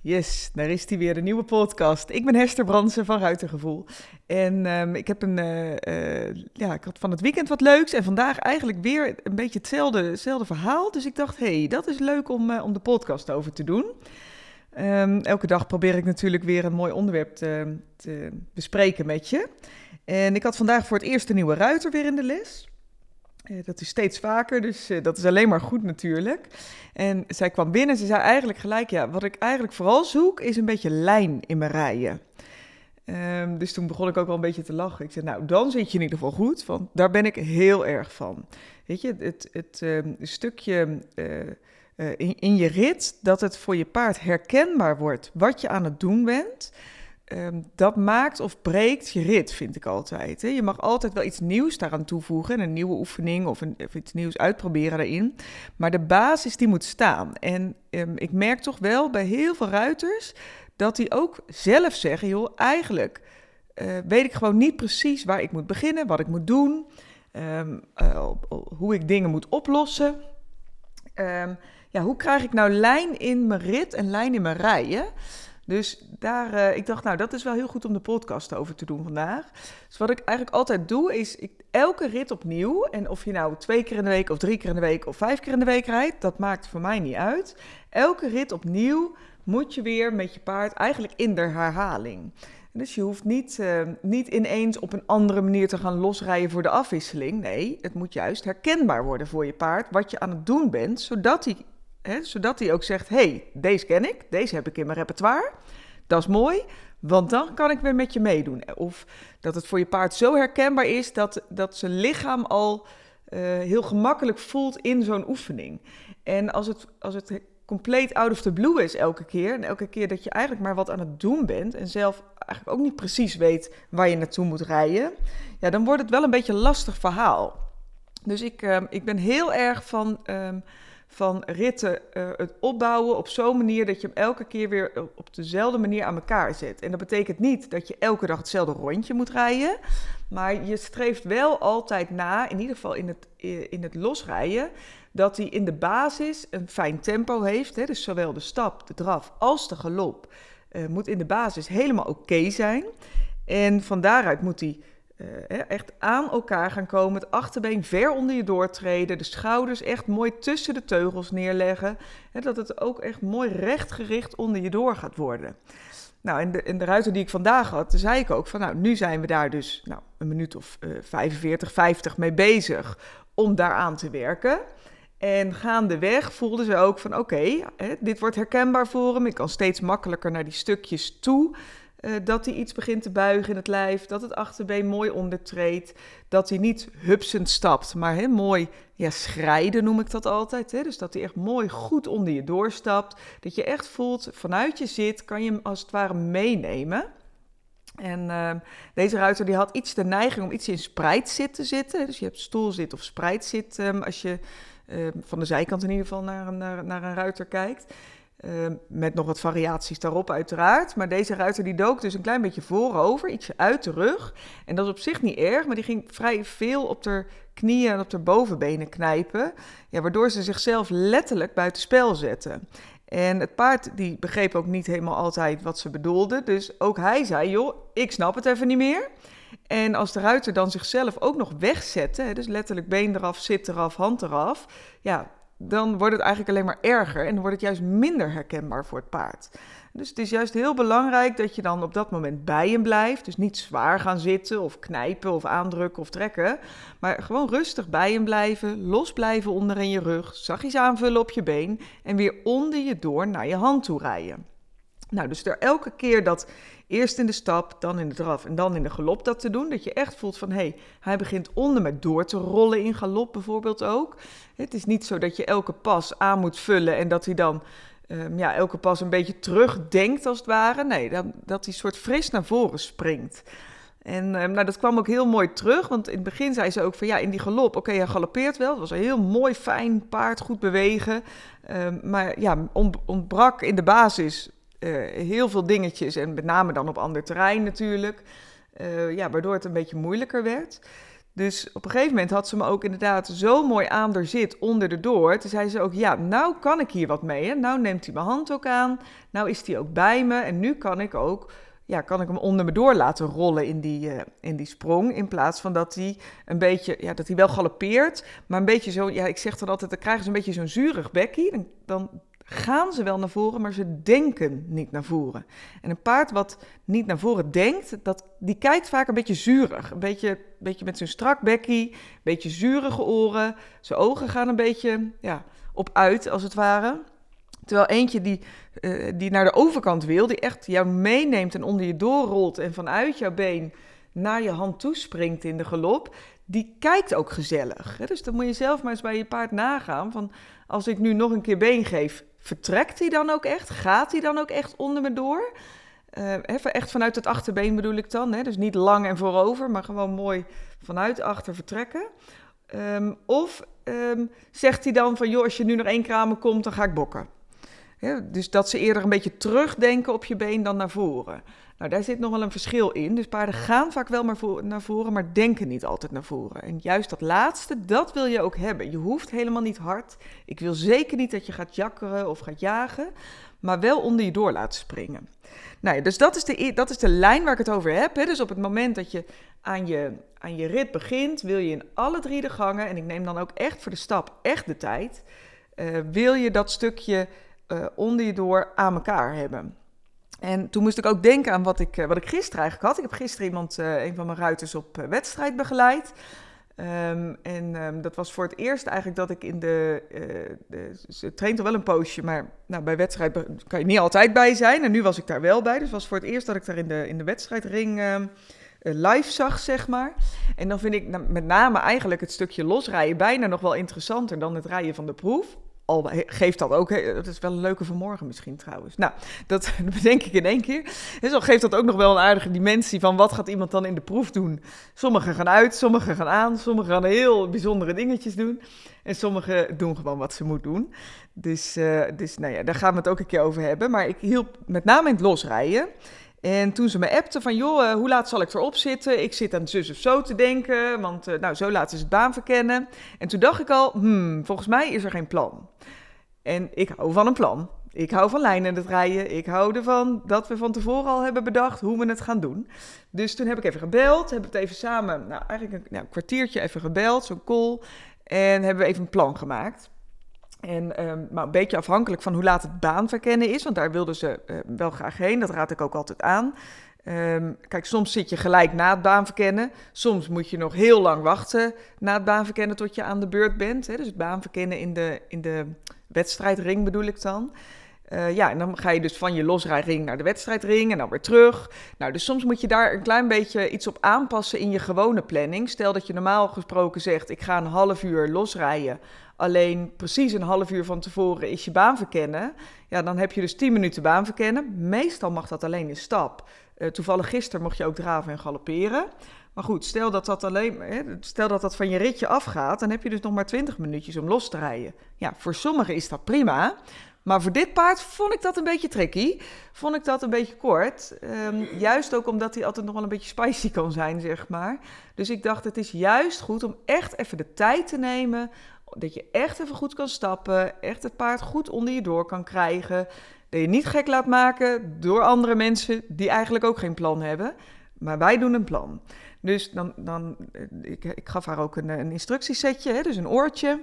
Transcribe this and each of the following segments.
Yes, daar is die weer, de nieuwe podcast. Ik ben Hester Bransen van Ruitergevoel. En um, ik heb een, uh, uh, ja, ik had van het weekend wat leuks en vandaag eigenlijk weer een beetje hetzelfde, hetzelfde verhaal. Dus ik dacht, hé, hey, dat is leuk om, uh, om de podcast over te doen. Um, elke dag probeer ik natuurlijk weer een mooi onderwerp te, te bespreken met je. En ik had vandaag voor het eerst een nieuwe ruiter weer in de les. Uh, dat is steeds vaker, dus uh, dat is alleen maar goed natuurlijk. En zij kwam binnen en ze zei eigenlijk gelijk, ja, wat ik eigenlijk vooral zoek is een beetje lijn in mijn rijen. Um, dus toen begon ik ook wel een beetje te lachen. Ik zei, nou, dan zit je in ieder geval goed, want daar ben ik heel erg van. Weet je, het, het uh, stukje in, in je rit, dat het voor je paard herkenbaar wordt wat je aan het doen bent... Um, dat maakt of breekt je rit, vind ik altijd. Hè. Je mag altijd wel iets nieuws daaraan toevoegen, een nieuwe oefening of, een, iets nieuws uitproberen daarin. Maar de basis die moet staan. En um, ik merk toch wel bij heel veel ruiters dat die ook zelf zeggen, joh, eigenlijk uh, weet ik gewoon niet precies waar ik moet beginnen, wat ik moet doen, um, uh, hoe ik dingen moet oplossen. ja, hoe krijg ik nou lijn in mijn rit en lijn in mijn rijen? Dus daar, uh, ik dacht, nou, dat is wel heel goed om de podcast over te doen vandaag. Dus wat ik eigenlijk altijd doe, is ik, elke rit opnieuw. En of je nou twee keer in de week, of drie keer in de week, of vijf keer in de week rijdt, dat maakt voor mij niet uit. Elke rit opnieuw moet je weer met je paard eigenlijk in de herhaling. Dus je hoeft niet, uh, niet ineens op een andere manier te gaan losrijden voor de afwisseling. Nee, het moet juist herkenbaar worden voor je paard wat je aan het doen bent, zodat hij Hè, zodat hij ook zegt: hey, deze ken ik, deze heb ik in mijn repertoire. Dat is mooi, want dan kan ik weer met je meedoen. Of dat het voor je paard zo herkenbaar is dat, dat zijn lichaam al uh, heel gemakkelijk voelt in zo'n oefening. En als het, als het compleet out of the blue is elke keer, en elke keer dat je eigenlijk maar wat aan het doen bent en zelf eigenlijk ook niet precies weet waar je naartoe moet rijden, ja, dan wordt het wel een beetje een lastig verhaal. Dus ik, uh, ik ben heel erg van. Uh, van ritten uh, het opbouwen op zo'n manier dat je hem elke keer weer op dezelfde manier aan elkaar zet. En dat betekent niet dat je elke dag hetzelfde rondje moet rijden, maar je streeft wel altijd na, in ieder geval in het, in het losrijden, dat hij in de basis een fijn tempo heeft. Hè? Dus zowel de stap, de draf als de galop moet in de basis helemaal oké zijn. En van daaruit moet hij uh, echt aan elkaar gaan komen. Het achterbeen ver onder je doortreden. De schouders echt mooi tussen de teugels neerleggen. Hè, dat het ook echt mooi rechtgericht onder je door gaat worden. Nou, in de, in de ruiter die ik vandaag had, zei ik ook van, nou, nu zijn we daar dus nou, een minuut of uh, 45, 50 mee bezig om daaraan te werken. En gaandeweg voelden ze ook van, oké, dit wordt herkenbaar voor hem. Ik kan steeds makkelijker naar die stukjes toe. Uh, dat hij iets begint te buigen in het lijf, dat het achterbeen mooi ondertreedt, dat hij niet hupsend stapt, maar hè, mooi ja, schrijden noem ik dat altijd. Dus dat hij echt mooi goed onder je doorstapt, dat je echt voelt vanuit je zit, kan je hem als het ware meenemen. En uh, deze ruiter die had iets de neiging om iets in spreidzit te zitten. Dus je hebt stoelzit of spreidzit um, als je uh, van de zijkant in ieder geval naar naar, naar een ruiter kijkt. Uh, met nog wat variaties daarop uiteraard. Maar deze ruiter die dook dus een klein beetje voorover, ietsje uit de rug. En dat is op zich niet erg, maar die ging vrij veel op haar knieën en op haar bovenbenen knijpen. Ja, waardoor ze zichzelf letterlijk buiten spel zetten. En het paard die begreep ook niet helemaal altijd wat ze bedoelde. Dus ook hij zei, joh, ik snap het even niet meer. En als de ruiter dan zichzelf ook nog wegzette, dus letterlijk been eraf, zit eraf, hand eraf, ja, dan wordt het eigenlijk alleen maar erger en dan wordt het juist minder herkenbaar voor het paard. Dus het is juist heel belangrijk dat je dan op dat moment bij hem blijft. Dus niet zwaar gaan zitten of knijpen of aandrukken of trekken. Maar gewoon rustig bij hem blijven, los blijven onder in je rug, zachtjes aanvullen op je been en weer onder je door naar je hand toe rijden. Nou, dus er elke keer dat eerst in de stap, dan in de draf en dan in de galop dat te doen. Dat je echt voelt van, hé, hey, hij begint onder me door te rollen in galop bijvoorbeeld ook. Het is niet zo dat je elke pas aan moet vullen en dat hij dan um, ja, elke pas een beetje terugdenkt als het ware. Nee, dan, dat hij soort fris naar voren springt. En um, nou, dat kwam ook heel mooi terug, want in het begin zei ze ook van ja, in die galop, oké, hij galoppeert wel. Het was een heel mooi, fijn paard, goed bewegen. Um, maar ja, ontbrak in de basis uh, heel veel dingetjes en met name dan op ander terrein natuurlijk. Uh, ja, waardoor het een beetje moeilijker werd. Dus op een gegeven moment had ze me ook inderdaad zo mooi aan er zit onder de door. Toen zei ze ook, ja, nou kan ik hier wat mee. Hè? Nou neemt hij mijn hand ook aan. Nou is hij ook bij me. En nu kan ik ook, ja, kan ik hem onder me door laten rollen in die, uh, in die sprong. In plaats van dat hij een beetje, ja, dat hij wel galoppeert. Maar een beetje zo, ja, ik zeg dan altijd, dan krijgen ze een beetje zo'n zurig bekkie. Dan, dan gaan ze wel naar voren, maar ze denken niet naar voren. En een paard wat niet naar voren denkt, dat, die kijkt vaak een beetje zurig. Een beetje, beetje met zijn strak bekkie, een beetje zurige oren. Zijn ogen gaan een beetje ja, op uit, als het ware. Terwijl eentje die, uh, die naar de overkant wil, die echt jou meeneemt en onder je doorrolt en vanuit jouw been naar je hand toespringt in de galop, die kijkt ook gezellig. Dus dan moet je zelf maar eens bij je paard nagaan van als ik nu nog een keer been geef, vertrekt hij dan ook echt? Gaat hij dan ook echt onder me door? Uh, echt vanuit het achterbeen bedoel ik dan. Hè? Dus niet lang en voorover, maar gewoon mooi vanuit achter vertrekken. Um, of um, zegt hij dan van, joh, als je nu nog één kramen komt, dan ga ik bokken. Dus dat ze eerder een beetje terugdenken op je been dan naar voren. Nou, daar zit nog wel een verschil in. Dus paarden gaan vaak wel maar voor, naar voren, maar denken niet altijd naar voren. En juist dat laatste, dat wil je ook hebben. Je hoeft helemaal niet hard. Ik wil zeker niet dat je gaat jakkeren of gaat jagen, maar wel onder je door laten springen. Nou ja, dus dat is, de, dat is de lijn waar ik het over heb. Hè. Dus op het moment dat je aan, je aan je rit begint, wil je in alle drie de gangen, en ik neem dan ook echt voor de stap echt de tijd, uh, wil je dat stukje uh, onder je door aan elkaar hebben. En toen moest ik ook denken aan wat ik, wat ik gisteren eigenlijk had. Ik heb gisteren iemand, uh, een van mijn ruiters, op wedstrijd begeleid. Um, en um, dat was voor het eerst eigenlijk dat ik in de, uh, de. Ze traint er wel een poosje, maar nou, bij wedstrijd kan je niet altijd bij zijn. En nu was ik daar wel bij. Dus was voor het eerst dat ik daar in de, in de wedstrijdring uh, live zag, zeg maar. En dan vind ik nou, met name eigenlijk het stukje losrijden bijna nog wel interessanter dan het rijden van de proef al geeft dat ook, dat is wel een leuke vanmorgen misschien trouwens. Nou, dat bedenk ik in één keer. Dus al geeft dat ook nog wel een aardige dimensie van wat gaat iemand dan in de proef doen. Sommigen gaan uit, sommigen gaan aan, sommigen gaan heel bijzondere dingetjes doen. En sommigen doen gewoon wat ze moeten doen. Dus, uh, dus nou ja, daar gaan we het ook een keer over hebben. Maar ik hielp met name in het losrijden. En toen ze me appte van, joh, hoe laat zal ik erop zitten? Ik zit aan zus of zo te denken, want uh, nou, zo laat is het baan verkennen. En toen dacht ik al, hmm, volgens mij is er geen plan. En ik hou van een plan. Ik hou van lijnen het rijden. Ik hou ervan dat we van tevoren al hebben bedacht hoe we het gaan doen. Dus toen heb ik even gebeld. We het even samen, nou eigenlijk een, nou, een kwartiertje even gebeld, zo'n call. En hebben we even een plan gemaakt. En, um, maar een beetje afhankelijk van hoe laat het baanverkennen is, want daar wilden ze uh, wel graag heen. Dat raad ik ook altijd aan. Um, kijk, soms zit je gelijk na het baanverkennen. Soms moet je nog heel lang wachten na het baanverkennen tot je aan de beurt bent. Hè? Dus het baanverkennen in de, in de wedstrijdring bedoel ik dan. Uh, ja, en dan ga je dus van je losrijring naar de wedstrijdring en dan weer terug. Nou, dus soms moet je daar een klein beetje iets op aanpassen in je gewone planning. Stel dat je normaal gesproken zegt, ik ga een half uur losrijden. Alleen precies een half uur van tevoren is je baan verkennen. Ja, dan heb je dus 10 minuten baan verkennen. Meestal mag dat alleen in stap. Uh, toevallig gisteren mocht je ook draven en galopperen. Maar goed, stel dat dat, alleen, stel dat dat van je ritje afgaat, dan heb je dus nog maar 20 minuutjes om los te rijden. Ja, voor sommigen is dat prima. Maar voor dit paard vond ik dat een beetje tricky. Vond ik dat een beetje kort. Um, juist ook omdat hij altijd nog wel een beetje spicy kan zijn, zeg maar. Dus ik dacht, het is juist goed om echt even de tijd te nemen. Dat je echt even goed kan stappen. Echt het paard goed onder je door kan krijgen. Dat je niet gek laat maken door andere mensen die eigenlijk ook geen plan hebben. Maar wij doen een plan. Dus dan, dan ik, ik gaf haar ook een, een instructiesetje, hè, dus een oortje.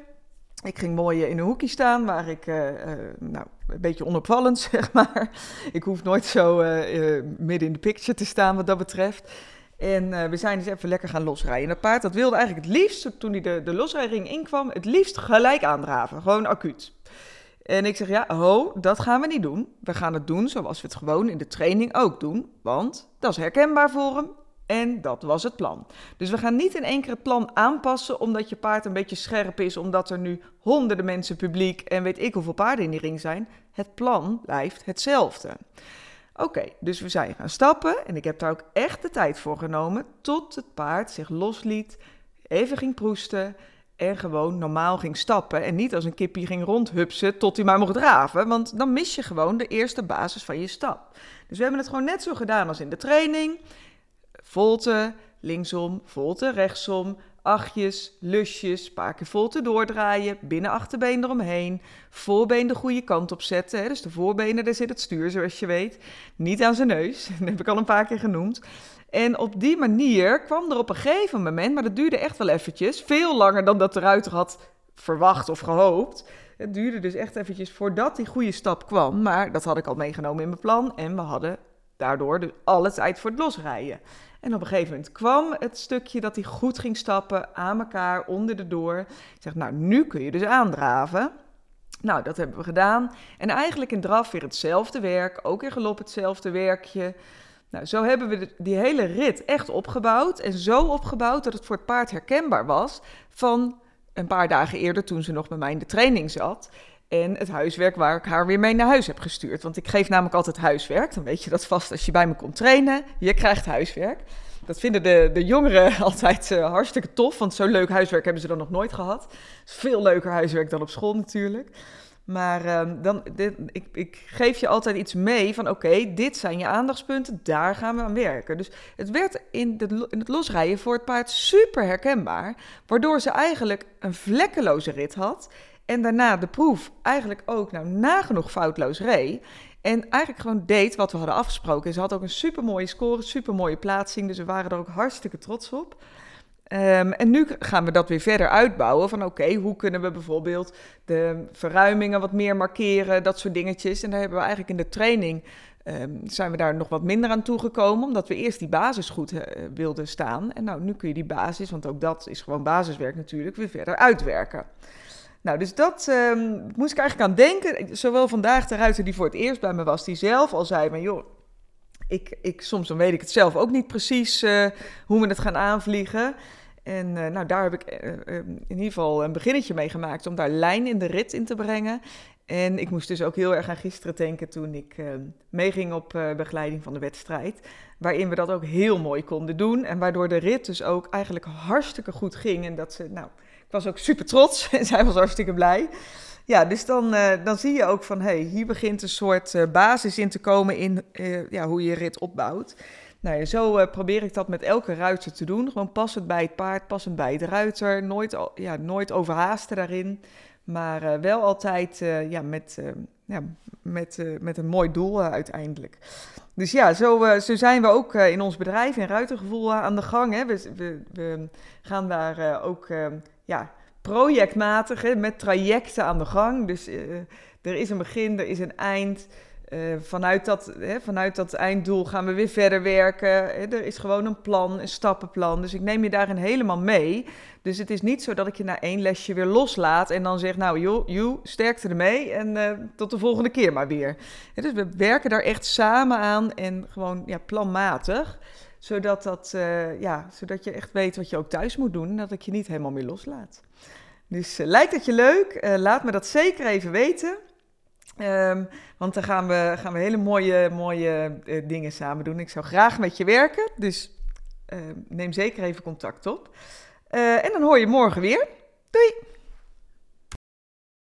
Ik ging mooi in een hoekje staan waar ik, uh, uh, nou, een beetje onopvallend zeg maar. Ik hoef nooit zo uh, midden in de picture te staan wat dat betreft. En we zijn dus even lekker gaan losrijden. En dat paard dat wilde eigenlijk het liefst, toen hij de, de losrijring inkwam, het liefst gelijk aandraven. Gewoon acuut. En ik zeg, ja, ho, dat gaan we niet doen. We gaan het doen zoals we het gewoon in de training ook doen. Want dat is herkenbaar voor hem en dat was het plan. Dus we gaan niet in één keer het plan aanpassen omdat je paard een beetje scherp is, omdat er nu honderden mensen publiek en weet ik hoeveel paarden in die ring zijn. Het plan blijft hetzelfde. Oké, dus we zijn gaan stappen en ik heb daar ook echt de tijd voor genomen tot het paard zich losliet, even ging proesten en gewoon normaal ging stappen en niet als een kippie ging rondhupsen tot hij maar mocht draven, want dan mis je gewoon de eerste basis van je stap. Dus we hebben het gewoon net zo gedaan als in de training volte, linksom, volte, rechtsom. achtjes, lusjes, een paar keer vol te doordraaien, binnen achterbeen eromheen, voorbeen de goede kant op zetten. Hè? Dus de voorbenen, daar zit het stuur, zoals je weet. Niet aan zijn neus, dat heb ik al een paar keer genoemd. En op die manier kwam er op een gegeven moment, maar dat duurde echt wel eventjes, veel langer dan dat de ruiter had verwacht of gehoopt. Het duurde dus echt eventjes voordat die goede stap kwam, maar dat had ik al meegenomen in mijn plan en we hadden daardoor dus alle tijd voor het losrijden. En op een gegeven moment kwam het stukje dat hij goed ging stappen aan elkaar onder de door. Ik zeg, nou, nu kun je dus aandraven. Nou, dat hebben we gedaan. En eigenlijk in draf weer hetzelfde werk, ook in galop hetzelfde werkje. Nou, zo hebben we die hele rit echt opgebouwd. En zo opgebouwd dat het voor het paard herkenbaar was van een paar dagen eerder toen ze nog bij mij in de training zat. En het huiswerk waar ik haar weer mee naar huis heb gestuurd. Want ik geef namelijk altijd huiswerk. Dan weet je dat vast als je bij me komt trainen. Je krijgt huiswerk. Dat vinden de, de jongeren altijd uh, hartstikke tof. Want zo'n leuk huiswerk hebben ze dan nog nooit gehad. veel leuker huiswerk dan op school natuurlijk. Maar uh, dan, dit, ik, ik, geef je altijd iets mee van oké, dit zijn je aandachtspunten, daar gaan we aan werken. Dus het werd in, in het losrijden voor het paard super herkenbaar, waardoor ze eigenlijk een vlekkeloze rit had. En daarna de proef eigenlijk ook nou, nagenoeg foutloos reed. En eigenlijk gewoon deed wat we hadden afgesproken. Ze had ook een super mooie score, super mooie plaatsing. Dus we waren er ook hartstikke trots op. Um, en nu gaan we dat weer verder uitbouwen. Van oké, hoe kunnen we bijvoorbeeld de verruimingen wat meer markeren, dat soort dingetjes. En daar hebben we eigenlijk in de training um, zijn we daar nog wat minder aan toegekomen, omdat we eerst die basis goed uh, wilden staan. En nou, nu kun je die basis, want ook dat is gewoon basiswerk natuurlijk, weer verder uitwerken. Nou, dus dat um, moest ik eigenlijk aan denken. Zowel vandaag de ruiter die voor het eerst bij me was, die zelf al zei: maar joh, ik, ik, soms dan weet ik het zelf ook niet precies uh, hoe we het gaan aanvliegen. En uh, nou, daar heb ik uh, in ieder geval een beginnetje mee gemaakt om daar lijn in de rit in te brengen. En ik moest dus ook heel erg aan gisteren denken toen ik meeging op begeleiding van de wedstrijd. Waarin we dat ook heel mooi konden doen. En waardoor de rit dus ook eigenlijk hartstikke goed ging. En dat ze, nou, was ook super trots en zij was hartstikke blij. Ja, dus dan, uh, dan zie je ook van, hey, hier begint een soort uh, basis in te komen in uh, ja, hoe je je rit opbouwt. Nou ja, zo probeer ik dat met elke ruiter te doen. Gewoon passend bij het paard, passend bij de ruiter. Nooit, ja, nooit overhaasten daarin. Maar wel altijd ja, met, ja, met, met een mooi doel uiteindelijk. Dus ja, zo, zo zijn we ook in ons bedrijf in Ruitergevoel aan de gang. Hè. We, we, we gaan daar ook ja, projectmatig, hè, met trajecten aan de gang. Dus uh, er is een begin, er is een eind. Uh, vanuit, dat, hè, vanuit dat einddoel gaan we weer verder werken. Hè, er is gewoon een plan, een stappenplan. Dus ik neem je daarin helemaal mee. Dus het is niet zo dat ik je na één lesje weer loslaat en dan zeg, nou joh, joh sterkte ermee en uh, tot de volgende keer maar weer. Ja, dus we werken daar echt samen aan en gewoon ja, planmatig zodat, dat, uh, ja, zodat je echt weet wat je ook thuis moet doen en dat ik je niet helemaal meer loslaat. Dus uh, lijkt het je leuk? Uh, laat me dat zeker even weten. Um, want dan gaan we, gaan we hele mooie, mooie dingen samen doen. Ik zou graag met je werken, dus ehm, neem zeker even contact op. en dan hoor je morgen weer. Doei!